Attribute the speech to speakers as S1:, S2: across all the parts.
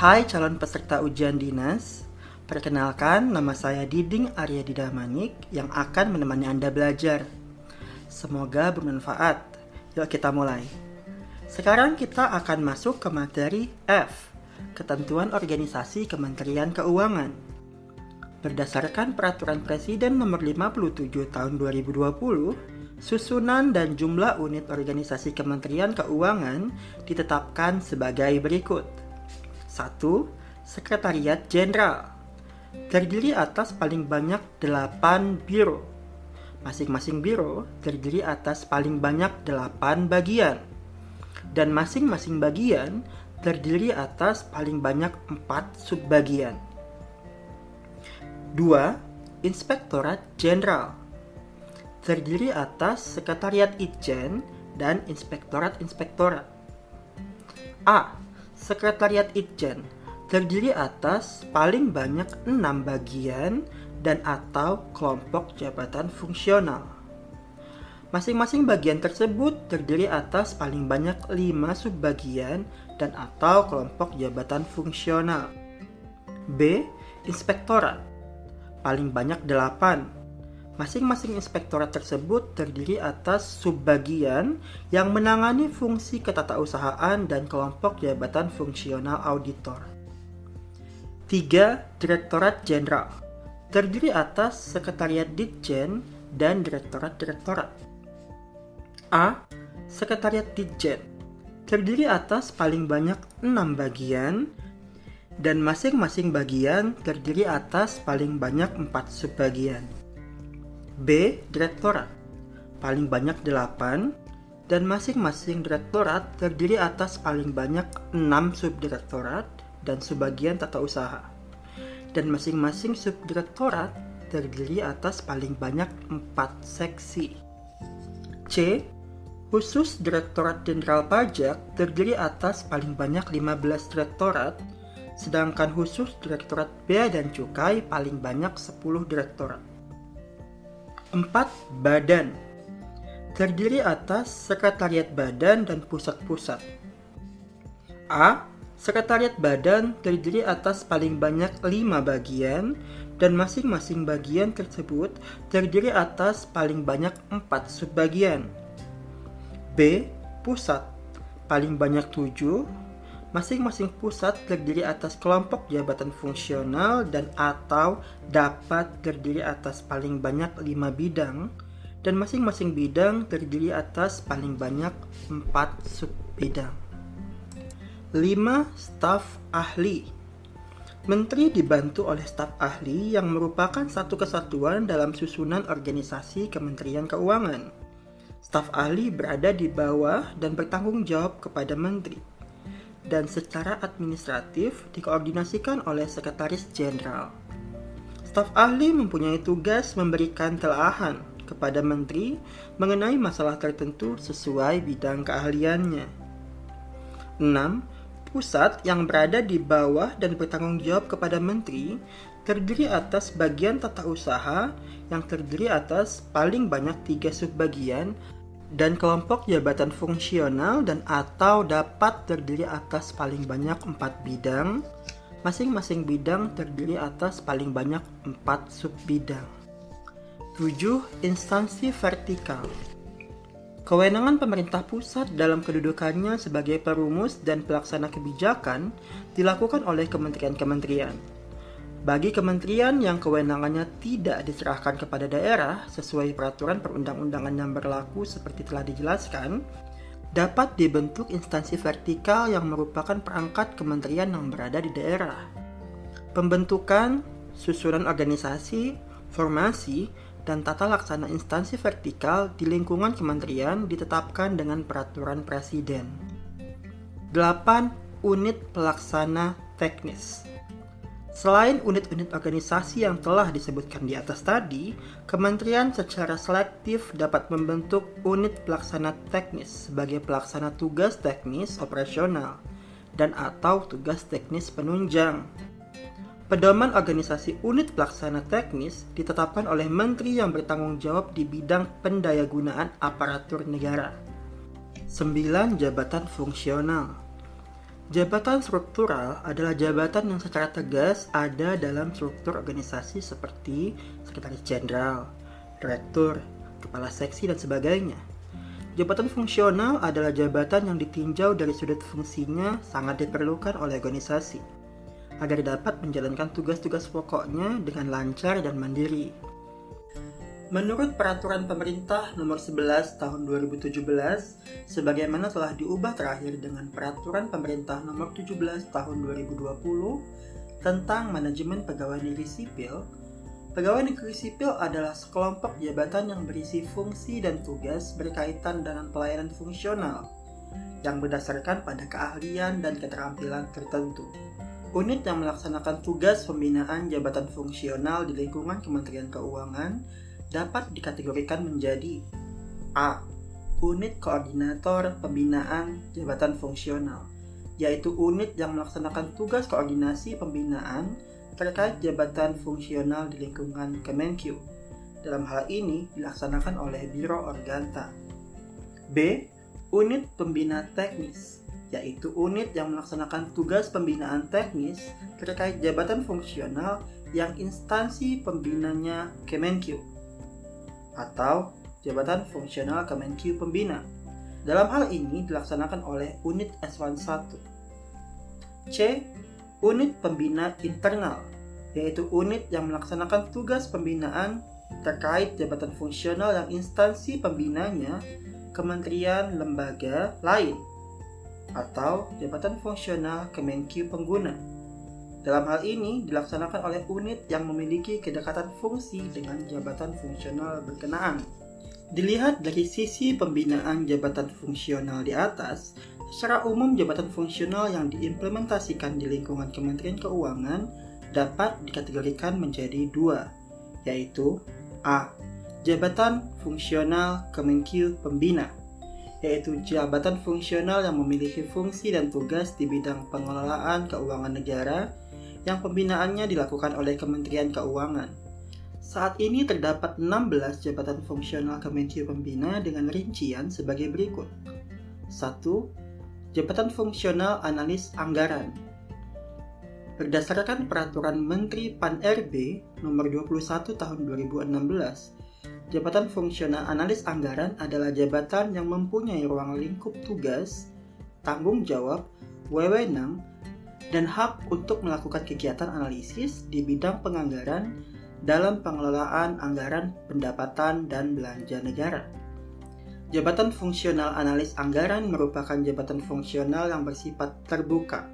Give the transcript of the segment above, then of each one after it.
S1: Hai calon peserta ujian dinas, perkenalkan nama saya Diding Arya Didamanik yang akan menemani Anda belajar. Semoga bermanfaat. Yuk kita mulai. Sekarang kita akan masuk ke materi F, Ketentuan Organisasi Kementerian Keuangan. Berdasarkan Peraturan Presiden Nomor 57 Tahun 2020, susunan dan jumlah unit organisasi Kementerian Keuangan ditetapkan sebagai berikut. 1. Sekretariat Jenderal terdiri atas paling banyak 8 biro. Masing-masing biro terdiri atas paling banyak 8 bagian. Dan masing-masing bagian terdiri atas paling banyak 4 subbagian. 2. Inspektorat Jenderal terdiri atas Sekretariat Itjen dan Inspektorat-Inspektorat. A. Sekretariat Itjen terdiri atas paling banyak enam bagian dan atau kelompok jabatan fungsional. Masing-masing bagian tersebut terdiri atas paling banyak lima subbagian dan atau kelompok jabatan fungsional. B. Inspektorat Paling banyak delapan Masing-masing inspektorat tersebut terdiri atas subbagian yang menangani fungsi ketatausahaan dan kelompok jabatan fungsional auditor. 3. Direktorat Jenderal terdiri atas Sekretariat Ditjen dan Direktorat-Direktorat. A. Sekretariat Ditjen terdiri atas paling banyak 6 bagian dan masing-masing bagian terdiri atas paling banyak 4 subbagian. B. Direktorat paling banyak 8 dan masing-masing direktorat terdiri atas paling banyak 6 subdirektorat dan subbagian tata usaha. Dan masing-masing subdirektorat terdiri atas paling banyak 4 seksi. C. Khusus Direktorat Jenderal Pajak terdiri atas paling banyak 15 direktorat sedangkan khusus Direktorat Bea dan Cukai paling banyak 10 direktorat. 4. Badan Terdiri atas Sekretariat Badan dan Pusat-Pusat A. Sekretariat Badan terdiri atas paling banyak 5 bagian dan masing-masing bagian tersebut terdiri atas paling banyak 4 subbagian. B. Pusat paling banyak 7 Masing-masing pusat terdiri atas kelompok jabatan fungsional dan atau dapat terdiri atas paling banyak lima bidang dan masing-masing bidang terdiri atas paling banyak empat subbidang. 5. Staf ahli Menteri dibantu oleh staf ahli yang merupakan satu kesatuan dalam susunan organisasi Kementerian Keuangan. Staf ahli berada di bawah dan bertanggung jawab kepada menteri dan secara administratif dikoordinasikan oleh Sekretaris Jenderal. Staf ahli mempunyai tugas memberikan telahan kepada menteri mengenai masalah tertentu sesuai bidang keahliannya. 6. Pusat yang berada di bawah dan bertanggung jawab kepada menteri terdiri atas bagian tata usaha yang terdiri atas paling banyak tiga subbagian dan kelompok jabatan fungsional dan atau dapat terdiri atas paling banyak empat bidang. Masing-masing bidang terdiri atas paling banyak empat subbidang. 7. Instansi vertikal Kewenangan pemerintah pusat dalam kedudukannya sebagai perumus dan pelaksana kebijakan dilakukan oleh kementerian-kementerian. Bagi kementerian yang kewenangannya tidak diserahkan kepada daerah sesuai peraturan perundang-undangan yang berlaku seperti telah dijelaskan, dapat dibentuk instansi vertikal yang merupakan perangkat kementerian yang berada di daerah. Pembentukan, susunan organisasi, formasi, dan tata laksana instansi vertikal di lingkungan kementerian ditetapkan dengan peraturan presiden. 8. Unit pelaksana teknis Selain unit-unit organisasi yang telah disebutkan di atas tadi, kementerian secara selektif dapat membentuk unit pelaksana teknis sebagai pelaksana tugas teknis operasional dan atau tugas teknis penunjang. Pedoman organisasi unit pelaksana teknis ditetapkan oleh menteri yang bertanggung jawab di bidang pendayagunaan aparatur negara. 9. Jabatan fungsional Jabatan struktural adalah jabatan yang secara tegas ada dalam struktur organisasi seperti sekretaris jenderal, direktur, kepala seksi, dan sebagainya. Jabatan fungsional adalah jabatan yang ditinjau dari sudut fungsinya sangat diperlukan oleh organisasi agar dapat menjalankan tugas-tugas pokoknya dengan lancar dan mandiri. Menurut peraturan pemerintah nomor 11 tahun 2017, sebagaimana telah diubah terakhir dengan peraturan pemerintah nomor 17 tahun 2020 tentang manajemen pegawai negeri sipil, pegawai negeri sipil adalah sekelompok jabatan yang berisi fungsi dan tugas berkaitan dengan pelayanan fungsional yang berdasarkan pada keahlian dan keterampilan tertentu. Unit yang melaksanakan tugas pembinaan jabatan fungsional di lingkungan Kementerian Keuangan dapat dikategorikan menjadi A. Unit Koordinator Pembinaan Jabatan Fungsional, yaitu unit yang melaksanakan tugas koordinasi pembinaan terkait jabatan fungsional di lingkungan Kemenkyu. Dalam hal ini dilaksanakan oleh Biro Organta. B. Unit Pembina Teknis, yaitu unit yang melaksanakan tugas pembinaan teknis terkait jabatan fungsional yang instansi pembinanya Kemenkyu atau jabatan fungsional Kemenkyu Pembina. Dalam hal ini dilaksanakan oleh unit S11. C. Unit Pembina Internal, yaitu unit yang melaksanakan tugas pembinaan terkait jabatan fungsional yang instansi pembinanya kementerian lembaga lain atau jabatan fungsional Kemenkyu Pengguna. Dalam hal ini dilaksanakan oleh unit yang memiliki kedekatan fungsi dengan jabatan fungsional berkenaan. Dilihat dari sisi pembinaan jabatan fungsional di atas, secara umum jabatan fungsional yang diimplementasikan di lingkungan Kementerian Keuangan dapat dikategorikan menjadi dua, yaitu A. Jabatan fungsional Kemenkyu Pembina yaitu jabatan fungsional yang memiliki fungsi dan tugas di bidang pengelolaan keuangan negara yang pembinaannya dilakukan oleh Kementerian Keuangan. Saat ini terdapat 16 jabatan fungsional Kemenkyu Pembina dengan rincian sebagai berikut. 1. Jabatan Fungsional Analis Anggaran Berdasarkan Peraturan Menteri PAN-RB Nomor 21 Tahun 2016, Jabatan Fungsional Analis Anggaran adalah jabatan yang mempunyai ruang lingkup tugas, tanggung jawab, wewenang, dan hak untuk melakukan kegiatan analisis di bidang penganggaran dalam pengelolaan anggaran pendapatan dan belanja negara. Jabatan fungsional analis anggaran merupakan jabatan fungsional yang bersifat terbuka,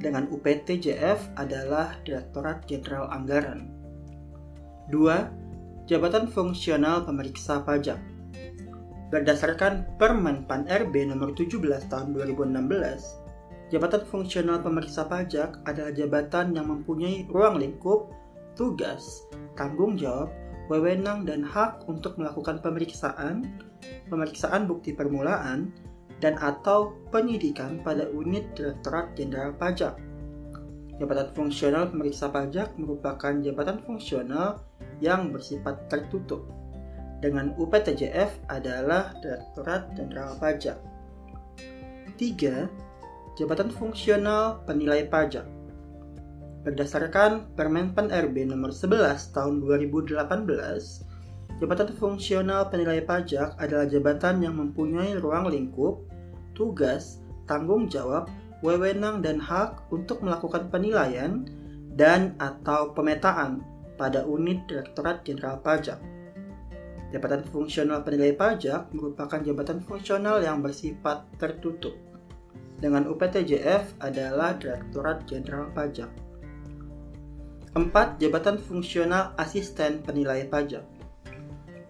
S1: dengan UPTJF adalah Direktorat Jenderal Anggaran. 2. Jabatan fungsional pemeriksa pajak Berdasarkan Permen PAN RB nomor 17 tahun 2016, Jabatan fungsional pemeriksa pajak adalah jabatan yang mempunyai ruang lingkup, tugas, tanggung jawab, wewenang dan hak untuk melakukan pemeriksaan, pemeriksaan bukti permulaan, dan atau penyidikan pada unit Direktorat Jenderal Pajak. Jabatan fungsional pemeriksa pajak merupakan jabatan fungsional yang bersifat tertutup. Dengan UPTJF adalah Direktorat Jenderal Pajak. 3 Jabatan Fungsional Penilai Pajak Berdasarkan Permenpan RB nomor 11 tahun 2018, Jabatan Fungsional Penilai Pajak adalah jabatan yang mempunyai ruang lingkup, tugas, tanggung jawab, wewenang dan hak untuk melakukan penilaian dan atau pemetaan pada unit Direktorat Jenderal Pajak. Jabatan Fungsional Penilai Pajak merupakan jabatan fungsional yang bersifat tertutup dengan UPTJF adalah Direktorat Jenderal Pajak. 4. Jabatan Fungsional Asisten Penilai Pajak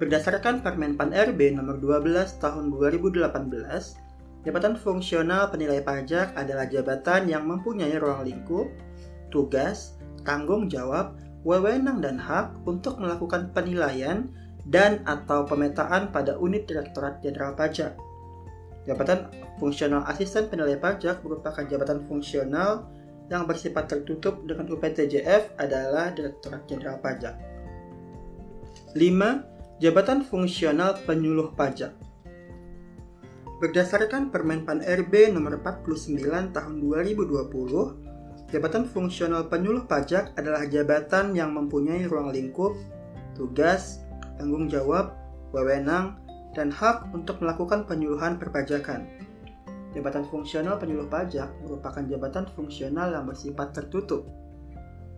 S1: Berdasarkan Permen Pan RB nomor 12 tahun 2018, jabatan fungsional penilai pajak adalah jabatan yang mempunyai ruang lingkup, tugas, tanggung jawab, wewenang dan hak untuk melakukan penilaian dan atau pemetaan pada unit Direktorat Jenderal Pajak Jabatan fungsional asisten penilai pajak merupakan jabatan fungsional yang bersifat tertutup dengan UPTJF adalah Direktorat Jenderal Pajak. 5. Jabatan fungsional penyuluh pajak Berdasarkan Permenpan RB nomor 49 tahun 2020, jabatan fungsional penyuluh pajak adalah jabatan yang mempunyai ruang lingkup, tugas, tanggung jawab, wewenang, dan hak untuk melakukan penyuluhan perpajakan. Jabatan fungsional penyuluh pajak merupakan jabatan fungsional yang bersifat tertutup.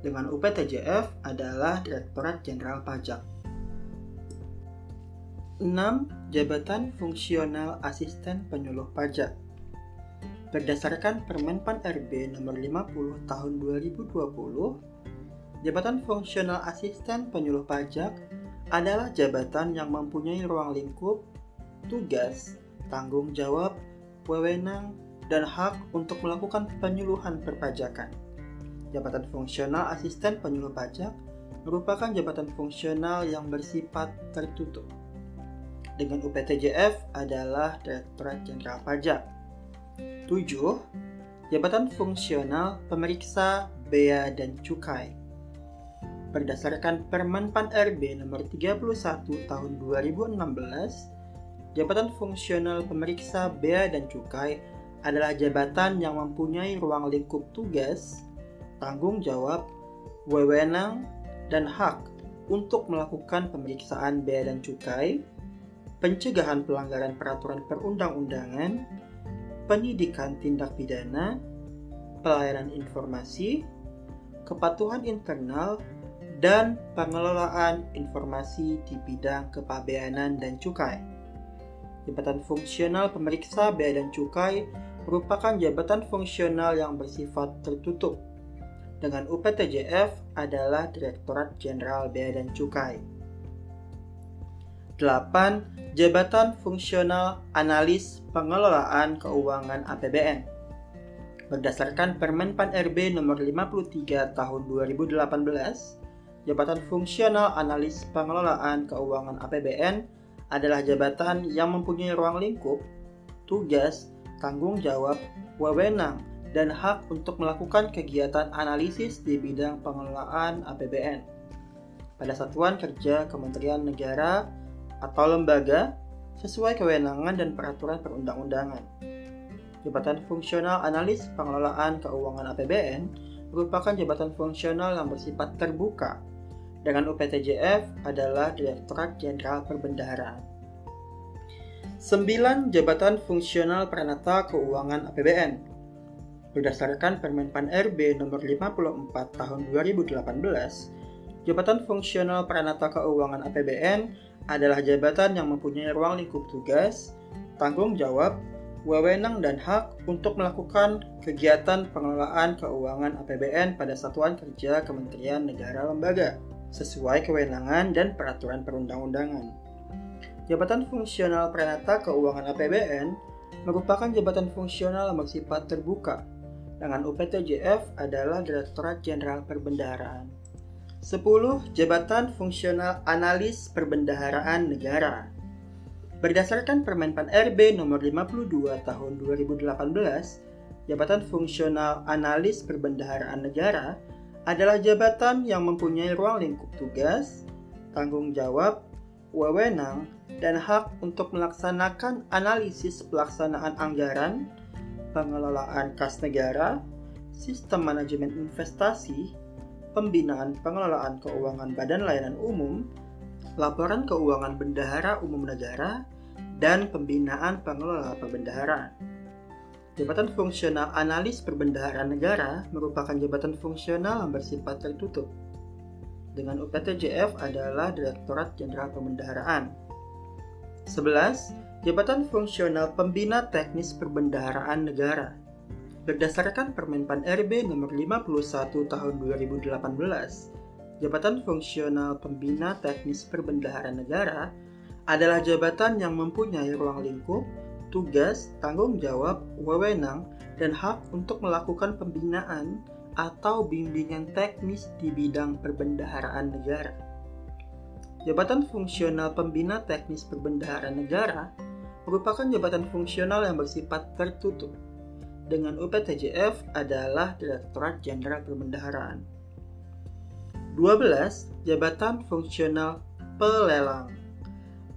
S1: Dengan UPTJF adalah Direktorat Jenderal Pajak. 6. Jabatan Fungsional Asisten Penyuluh Pajak Berdasarkan Permenpan RB nomor 50 tahun 2020, Jabatan Fungsional Asisten Penyuluh Pajak adalah jabatan yang mempunyai ruang lingkup, tugas, tanggung jawab, wewenang, dan hak untuk melakukan penyuluhan perpajakan. Jabatan Fungsional Asisten Penyuluh Pajak merupakan jabatan fungsional yang bersifat tertutup dengan UPTJF adalah Direktorat Jenderal Pajak. 7. Jabatan Fungsional Pemeriksa Bea dan Cukai Berdasarkan Permenpan RB nomor 31 tahun 2016, Jabatan Fungsional Pemeriksa Bea dan Cukai adalah jabatan yang mempunyai ruang lingkup tugas, tanggung jawab, wewenang, dan hak untuk melakukan pemeriksaan bea dan cukai, pencegahan pelanggaran peraturan perundang-undangan, penyidikan tindak pidana, pelayanan informasi, kepatuhan internal, dan pengelolaan informasi di bidang kepabeanan dan cukai. Jabatan fungsional pemeriksa bea dan cukai merupakan jabatan fungsional yang bersifat tertutup. Dengan UPTJF adalah Direktorat Jenderal Bea dan Cukai. 8. Jabatan Fungsional Analis Pengelolaan Keuangan APBN Berdasarkan Permenpan RB nomor 53 tahun 2018, Jabatan Fungsional Analis Pengelolaan Keuangan APBN adalah jabatan yang mempunyai ruang lingkup, tugas, tanggung jawab, wewenang, dan hak untuk melakukan kegiatan analisis di bidang pengelolaan APBN pada Satuan Kerja Kementerian Negara atau lembaga sesuai kewenangan dan peraturan perundang-undangan. Jabatan Fungsional Analis Pengelolaan Keuangan APBN merupakan jabatan fungsional yang bersifat terbuka dengan UPTJF adalah Direktorat Jenderal Perbendaharaan. 9. Jabatan Fungsional Peranata Keuangan APBN Berdasarkan Permenpan RB nomor 54 tahun 2018, Jabatan Fungsional Peranata Keuangan APBN adalah jabatan yang mempunyai ruang lingkup tugas, tanggung jawab, wewenang dan hak untuk melakukan kegiatan pengelolaan keuangan APBN pada satuan kerja Kementerian Negara Lembaga sesuai kewenangan dan peraturan perundang-undangan. Jabatan fungsional Pranata Keuangan APBN merupakan jabatan fungsional bersifat terbuka dengan UPTJF adalah Direktorat Jenderal Perbendaharaan. 10. Jabatan Fungsional Analis Perbendaharaan Negara Berdasarkan Permenpan RB nomor 52 tahun 2018, Jabatan Fungsional Analis Perbendaharaan Negara adalah jabatan yang mempunyai ruang lingkup tugas, tanggung jawab, wewenang, dan hak untuk melaksanakan analisis pelaksanaan anggaran, pengelolaan kas negara, sistem manajemen investasi, pembinaan pengelolaan keuangan Badan Layanan Umum, laporan keuangan bendahara umum negara, dan pembinaan pengelola perbendaharaan. Jabatan fungsional analis perbendaharaan negara merupakan jabatan fungsional yang bersifat tertutup. Dengan UPTJF adalah Direktorat Jenderal Perbendaharaan. 11. Jabatan fungsional pembina teknis perbendaharaan negara Berdasarkan Permenpan RB nomor 51 tahun 2018, jabatan fungsional pembina teknis perbendaharaan negara adalah jabatan yang mempunyai ruang lingkup, tugas, tanggung jawab, wewenang, dan hak untuk melakukan pembinaan atau bimbingan teknis di bidang perbendaharaan negara. Jabatan fungsional pembina teknis perbendaharaan negara merupakan jabatan fungsional yang bersifat tertutup dengan UPTJF adalah Direktorat Jenderal Perbendaharaan. 12. Jabatan Fungsional Pelelang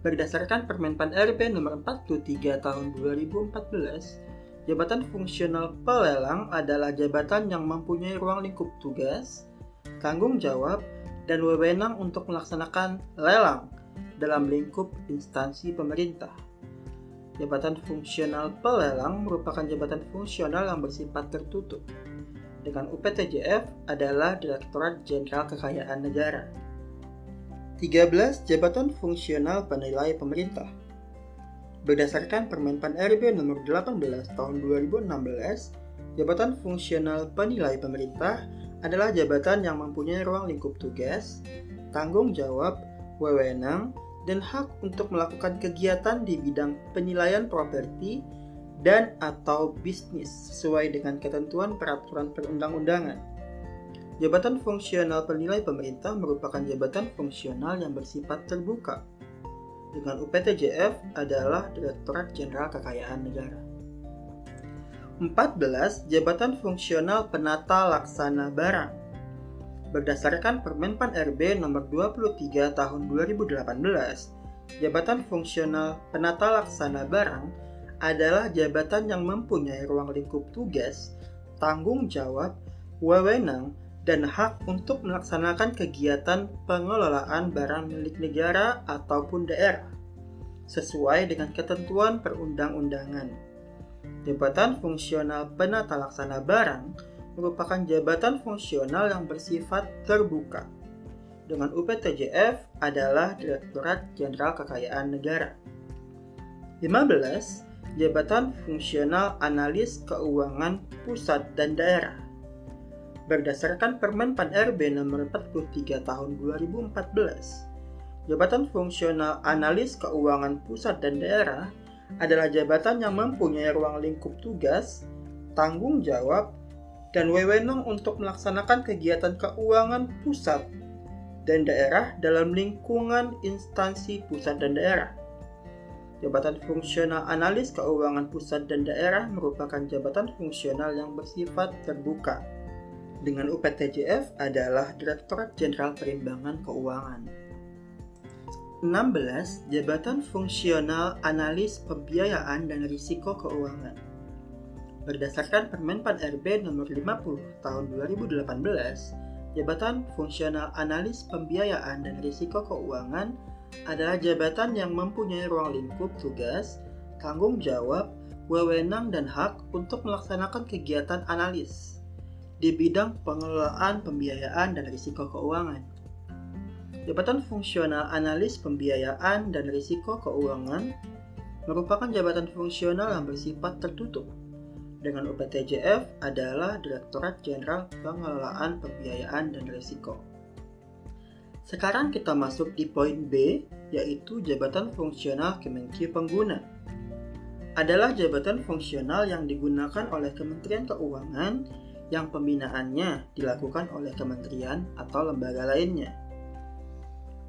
S1: Berdasarkan Permenpan RB nomor 43 tahun 2014, jabatan fungsional pelelang adalah jabatan yang mempunyai ruang lingkup tugas, tanggung jawab, dan wewenang untuk melaksanakan lelang dalam lingkup instansi pemerintah. Jabatan fungsional pelelang merupakan jabatan fungsional yang bersifat tertutup. Dengan UPTJF adalah Direktorat Jenderal Kekayaan Negara. 13. Jabatan Fungsional Penilai Pemerintah Berdasarkan Permenpan RB nomor 18 tahun 2016, jabatan fungsional penilai pemerintah adalah jabatan yang mempunyai ruang lingkup tugas, tanggung jawab, wewenang, dan hak untuk melakukan kegiatan di bidang penilaian properti dan atau bisnis sesuai dengan ketentuan peraturan perundang-undangan. Jabatan fungsional penilai pemerintah merupakan jabatan fungsional yang bersifat terbuka. Dengan UPTJF adalah Direktorat Jenderal Kekayaan Negara. 14. Jabatan Fungsional Penata Laksana Barang Berdasarkan Permenpan RB nomor 23 tahun 2018, Jabatan Fungsional Penata Laksana Barang adalah jabatan yang mempunyai ruang lingkup tugas, tanggung jawab, wewenang, dan hak untuk melaksanakan kegiatan pengelolaan barang milik negara ataupun daerah sesuai dengan ketentuan perundang-undangan. Jabatan fungsional penata laksana barang merupakan jabatan fungsional yang bersifat terbuka. Dengan UPTJF adalah Direktorat Jenderal Kekayaan Negara. 15. Jabatan Fungsional Analis Keuangan Pusat dan Daerah berdasarkan Permen Pan RB nomor 43 tahun 2014. Jabatan Fungsional Analis Keuangan Pusat dan Daerah adalah jabatan yang mempunyai ruang lingkup tugas, tanggung jawab, dan wewenang untuk melaksanakan kegiatan keuangan pusat dan daerah dalam lingkungan instansi pusat dan daerah. Jabatan fungsional analis keuangan pusat dan daerah merupakan jabatan fungsional yang bersifat terbuka dengan UPTJF adalah Direktorat Jenderal Perimbangan Keuangan. 16. Jabatan Fungsional Analis Pembiayaan dan Risiko Keuangan Berdasarkan Permenpan RB nomor 50 tahun 2018, Jabatan Fungsional Analis Pembiayaan dan Risiko Keuangan adalah jabatan yang mempunyai ruang lingkup tugas, tanggung jawab, wewenang dan hak untuk melaksanakan kegiatan analis di bidang pengelolaan pembiayaan dan risiko keuangan. Jabatan fungsional analis pembiayaan dan risiko keuangan merupakan jabatan fungsional yang bersifat tertutup. Dengan UPTJF adalah Direktorat Jenderal Pengelolaan Pembiayaan dan Risiko. Sekarang kita masuk di poin B, yaitu jabatan fungsional Kemenkyu Pengguna. Adalah jabatan fungsional yang digunakan oleh Kementerian Keuangan yang pembinaannya dilakukan oleh kementerian atau lembaga lainnya.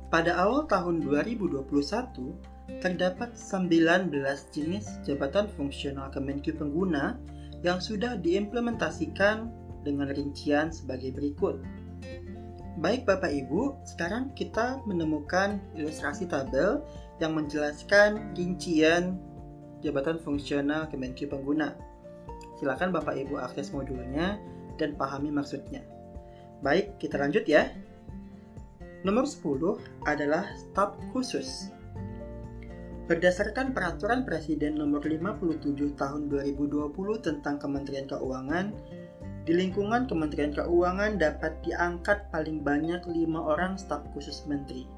S1: Pada awal tahun 2021, terdapat 19 jenis jabatan fungsional Kemenkyu pengguna yang sudah diimplementasikan dengan rincian sebagai berikut. Baik Bapak Ibu, sekarang kita menemukan ilustrasi tabel yang menjelaskan rincian jabatan fungsional Kemenkyu pengguna. Silakan Bapak Ibu akses modulnya dan pahami maksudnya. Baik, kita lanjut ya. Nomor 10 adalah staf khusus. Berdasarkan peraturan Presiden nomor 57 tahun 2020 tentang Kementerian Keuangan, di lingkungan Kementerian Keuangan dapat diangkat paling banyak lima orang staf khusus menteri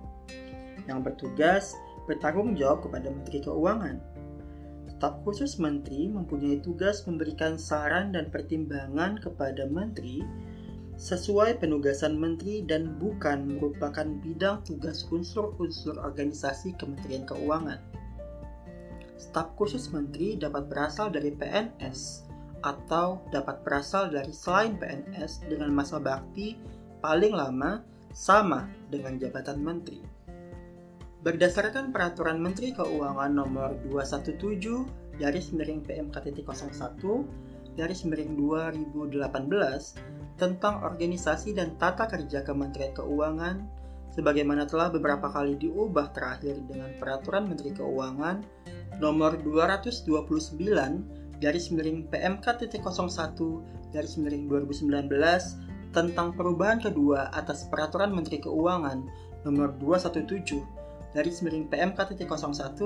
S1: yang bertugas bertanggung jawab kepada Menteri Keuangan Staf khusus menteri mempunyai tugas memberikan saran dan pertimbangan kepada menteri sesuai penugasan menteri dan bukan merupakan bidang tugas unsur-unsur organisasi Kementerian Keuangan. Staf khusus menteri dapat berasal dari PNS atau dapat berasal dari selain PNS dengan masa bakti paling lama sama dengan jabatan menteri. Berdasarkan Peraturan Menteri Keuangan Nomor 217 garis miring PMK.01 garis miring 2018 tentang organisasi dan tata kerja Kementerian Keuangan sebagaimana telah beberapa kali diubah terakhir dengan Peraturan Menteri Keuangan nomor 229 garis miring PMK 01 garis miring 2019 tentang perubahan kedua atas Peraturan Menteri Keuangan nomor 217 garis miring PMK 01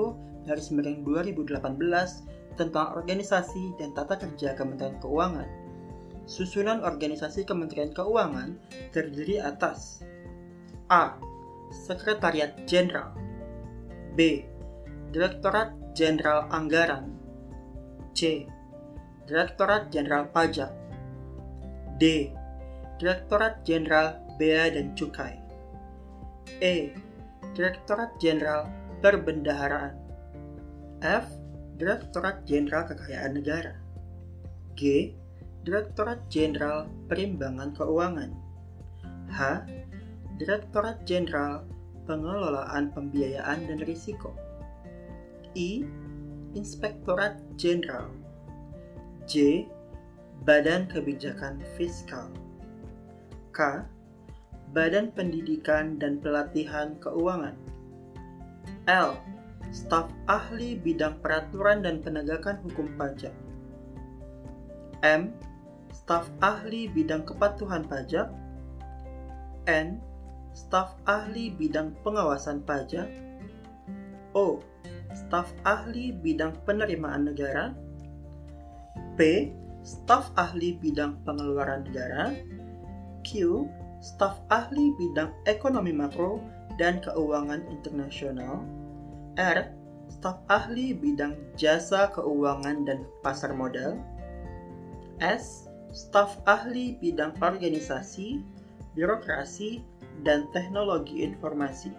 S1: garis miring 2018 tentang organisasi dan tata kerja Kementerian Keuangan. Susunan organisasi Kementerian Keuangan terdiri atas A. Sekretariat Jenderal B. Direktorat Jenderal Anggaran C. Direktorat Jenderal Pajak D. Direktorat Jenderal Bea dan Cukai E. Direktorat Jenderal Perbendaharaan F. Direktorat Jenderal Kekayaan Negara G. Direktorat Jenderal Perimbangan Keuangan H. Direktorat Jenderal Pengelolaan Pembiayaan dan Risiko I. Inspektorat Jenderal J. Badan Kebijakan Fiskal K. Badan Pendidikan dan Pelatihan Keuangan L staf ahli bidang peraturan dan penegakan hukum pajak. M. Staf ahli bidang kepatuhan pajak. N. Staf ahli bidang pengawasan pajak. O. Staf ahli bidang penerimaan negara. P. Staf ahli bidang pengeluaran negara. Q. Staf ahli bidang ekonomi makro dan keuangan internasional. R. Staf ahli bidang jasa keuangan dan pasar modal. S. Staf ahli bidang organisasi, birokrasi, dan teknologi informasi.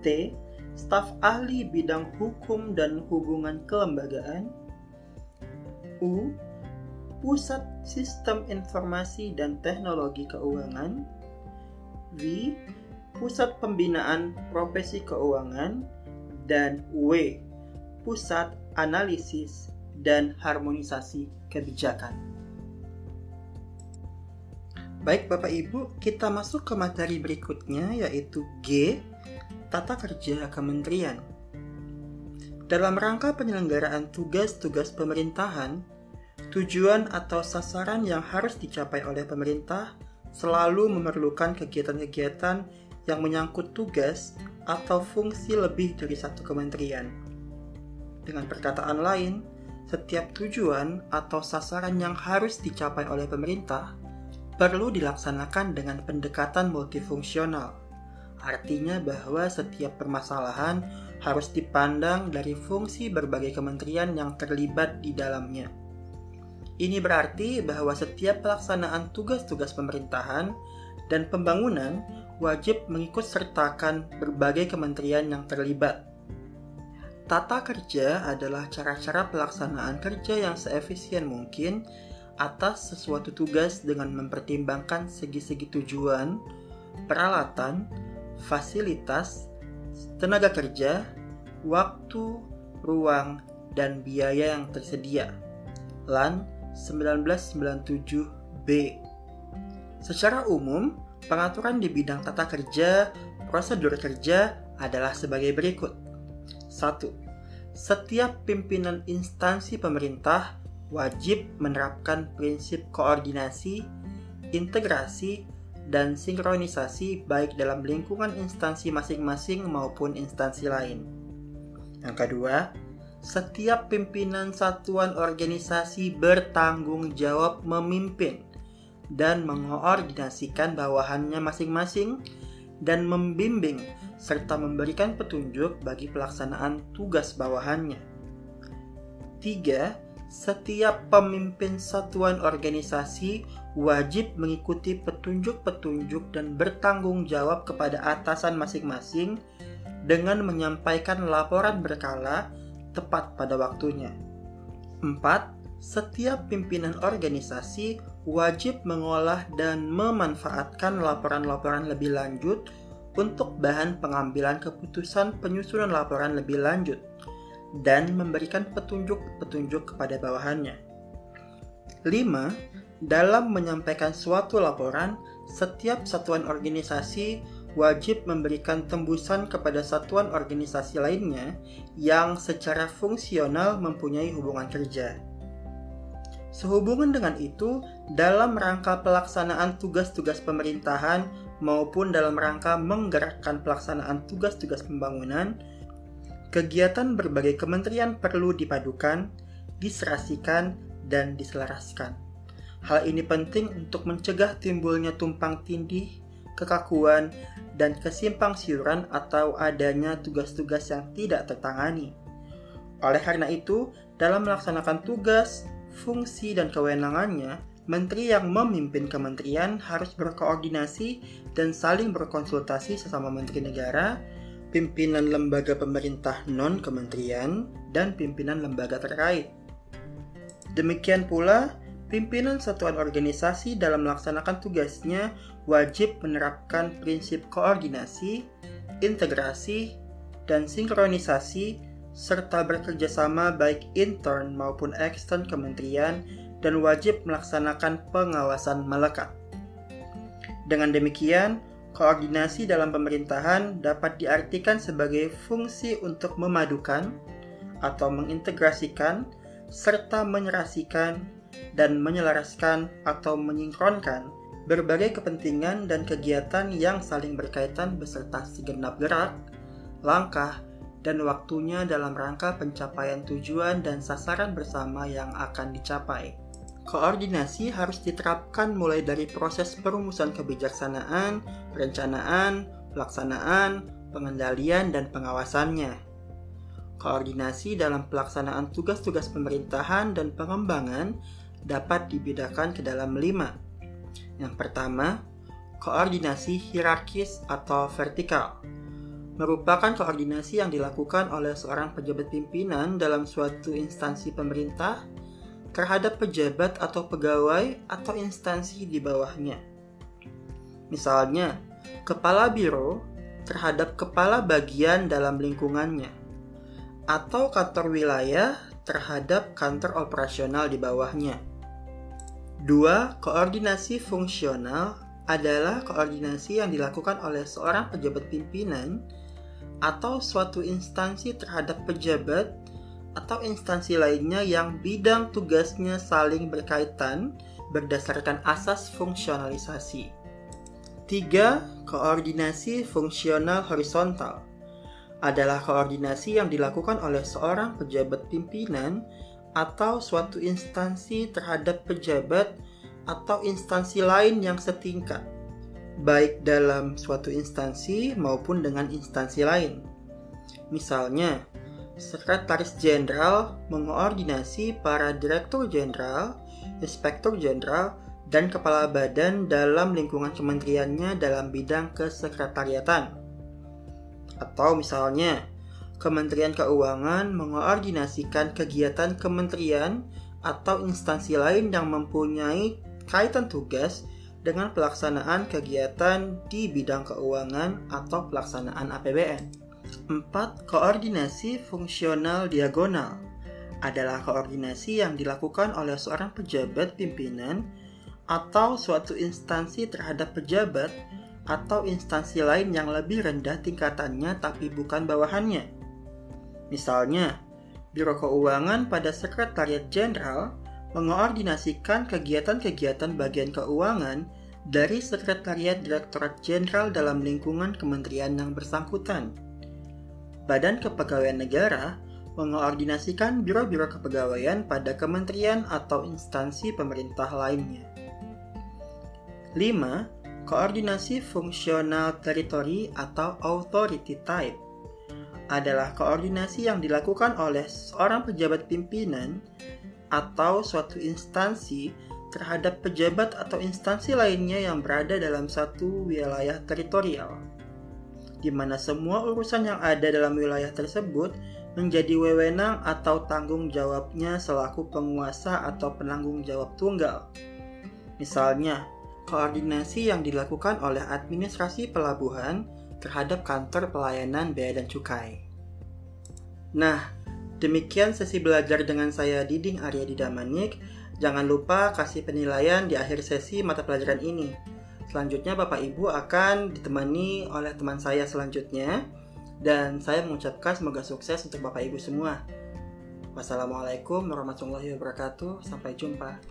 S1: T. Staf ahli bidang hukum dan hubungan kelembagaan. U. Pusat Sistem Informasi dan Teknologi Keuangan. V Pusat Pembinaan Profesi Keuangan, dan W. Pusat Analisis dan Harmonisasi Kebijakan. Baik Bapak Ibu, kita masuk ke materi berikutnya yaitu G. Tata Kerja Kementerian. Dalam rangka penyelenggaraan tugas-tugas pemerintahan, tujuan atau sasaran yang harus dicapai oleh pemerintah selalu memerlukan kegiatan-kegiatan yang menyangkut tugas atau fungsi lebih dari satu kementerian. Dengan perkataan lain, setiap tujuan atau sasaran yang harus dicapai oleh pemerintah perlu dilaksanakan dengan pendekatan multifungsional. Artinya bahwa setiap permasalahan harus dipandang dari fungsi berbagai kementerian yang terlibat di dalamnya. Ini berarti bahwa setiap pelaksanaan tugas-tugas pemerintahan dan pembangunan wajib mengikut sertakan berbagai kementerian yang terlibat. Tata kerja adalah cara-cara pelaksanaan kerja yang seefisien mungkin atas sesuatu tugas dengan mempertimbangkan segi-segi tujuan, peralatan, fasilitas, tenaga kerja, waktu, ruang, dan biaya yang tersedia. LAN 1997B Secara umum, Pengaturan di bidang tata kerja, prosedur kerja adalah sebagai berikut. 1. Setiap pimpinan instansi pemerintah wajib menerapkan prinsip koordinasi, integrasi, dan sinkronisasi baik dalam lingkungan instansi masing-masing maupun instansi lain. Yang kedua, setiap pimpinan satuan organisasi bertanggung jawab memimpin dan mengoordinasikan bawahannya masing-masing dan membimbing serta memberikan petunjuk bagi pelaksanaan tugas bawahannya. 3. Setiap pemimpin satuan organisasi wajib mengikuti petunjuk-petunjuk dan bertanggung jawab kepada atasan masing-masing dengan menyampaikan laporan berkala tepat pada waktunya. 4. Setiap pimpinan organisasi wajib mengolah dan memanfaatkan laporan-laporan lebih lanjut untuk bahan pengambilan keputusan penyusunan laporan lebih lanjut dan memberikan petunjuk-petunjuk kepada bawahannya. 5. Dalam menyampaikan suatu laporan, setiap satuan organisasi wajib memberikan tembusan kepada satuan organisasi lainnya yang secara fungsional mempunyai hubungan kerja. Sehubungan dengan itu, dalam rangka pelaksanaan tugas-tugas pemerintahan maupun dalam rangka menggerakkan pelaksanaan tugas-tugas pembangunan, kegiatan berbagai kementerian perlu dipadukan, diserasikan, dan diselaraskan. Hal ini penting untuk mencegah timbulnya tumpang tindih, kekakuan, dan kesimpang siuran atau adanya tugas-tugas yang tidak tertangani. Oleh karena itu, dalam melaksanakan tugas, fungsi, dan kewenangannya, menteri yang memimpin kementerian harus berkoordinasi dan saling berkonsultasi sesama menteri negara, pimpinan lembaga pemerintah non-kementerian, dan pimpinan lembaga terkait. Demikian pula, pimpinan satuan organisasi dalam melaksanakan tugasnya wajib menerapkan prinsip koordinasi, integrasi, dan sinkronisasi serta bekerja sama baik intern maupun ekstern kementerian dan wajib melaksanakan pengawasan melekat. Dengan demikian, koordinasi dalam pemerintahan dapat diartikan sebagai fungsi untuk memadukan atau mengintegrasikan serta menyerasikan dan menyelaraskan atau menyinkronkan berbagai kepentingan dan kegiatan yang saling berkaitan beserta segenap gerak, langkah, dan waktunya dalam rangka pencapaian tujuan dan sasaran bersama yang akan dicapai. Koordinasi harus diterapkan mulai dari proses perumusan kebijaksanaan, perencanaan, pelaksanaan, pengendalian, dan pengawasannya. Koordinasi dalam pelaksanaan tugas-tugas pemerintahan dan pengembangan dapat dibedakan ke dalam lima. Yang pertama, koordinasi hierarkis atau vertikal merupakan koordinasi yang dilakukan oleh seorang pejabat pimpinan dalam suatu instansi pemerintah terhadap pejabat atau pegawai atau instansi di bawahnya. Misalnya, kepala biro terhadap kepala bagian dalam lingkungannya, atau kantor wilayah terhadap kantor operasional di bawahnya. Dua, koordinasi fungsional adalah koordinasi yang dilakukan oleh seorang pejabat pimpinan atau suatu instansi terhadap pejabat atau instansi lainnya yang bidang tugasnya saling berkaitan berdasarkan asas fungsionalisasi. 3. Koordinasi fungsional horizontal adalah koordinasi yang dilakukan oleh seorang pejabat pimpinan atau suatu instansi terhadap pejabat atau instansi lain yang setingkat baik dalam suatu instansi maupun dengan instansi lain. Misalnya, Sekretaris Jenderal mengoordinasi para Direktur Jenderal, Inspektur Jenderal, dan Kepala Badan dalam lingkungan kementeriannya dalam bidang kesekretariatan. Atau misalnya, Kementerian Keuangan mengoordinasikan kegiatan kementerian atau instansi lain yang mempunyai kaitan tugas dengan pelaksanaan kegiatan di bidang keuangan atau pelaksanaan APBN. 4. Koordinasi fungsional diagonal adalah koordinasi yang dilakukan oleh seorang pejabat pimpinan atau suatu instansi terhadap pejabat atau instansi lain yang lebih rendah tingkatannya tapi bukan bawahannya. Misalnya, Biro Keuangan pada Sekretariat Jenderal mengoordinasikan kegiatan-kegiatan bagian keuangan dari Sekretariat Direktorat Jenderal dalam lingkungan kementerian yang bersangkutan. Badan Kepegawaian Negara mengoordinasikan biro-biro kepegawaian pada kementerian atau instansi pemerintah lainnya. 5. Koordinasi fungsional teritori atau authority type adalah koordinasi yang dilakukan oleh seorang pejabat pimpinan atau suatu instansi terhadap pejabat atau instansi lainnya yang berada dalam satu wilayah teritorial, di mana semua urusan yang ada dalam wilayah tersebut menjadi wewenang atau tanggung jawabnya selaku penguasa atau penanggung jawab tunggal. Misalnya, koordinasi yang dilakukan oleh administrasi pelabuhan terhadap kantor pelayanan bea dan cukai. Nah, Demikian sesi belajar dengan saya Diding Arya Didamanik. Jangan lupa kasih penilaian di akhir sesi mata pelajaran ini. Selanjutnya Bapak Ibu akan ditemani oleh teman saya selanjutnya dan saya mengucapkan semoga sukses untuk Bapak Ibu semua. Wassalamualaikum warahmatullahi wabarakatuh. Sampai jumpa.